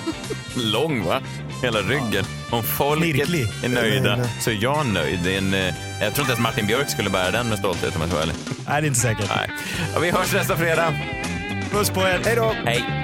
Lång va? Hela ryggen. Om folket Knirklig. är nöjda så är jag nöjd. Det är en, eh, jag tror inte ens Martin Björk skulle bära den med stolthet om jag ska vara ärlig. Nej, det är inte säkert. Nej. Vi hörs nästa fredag. Puss på er. Hej då! Hej.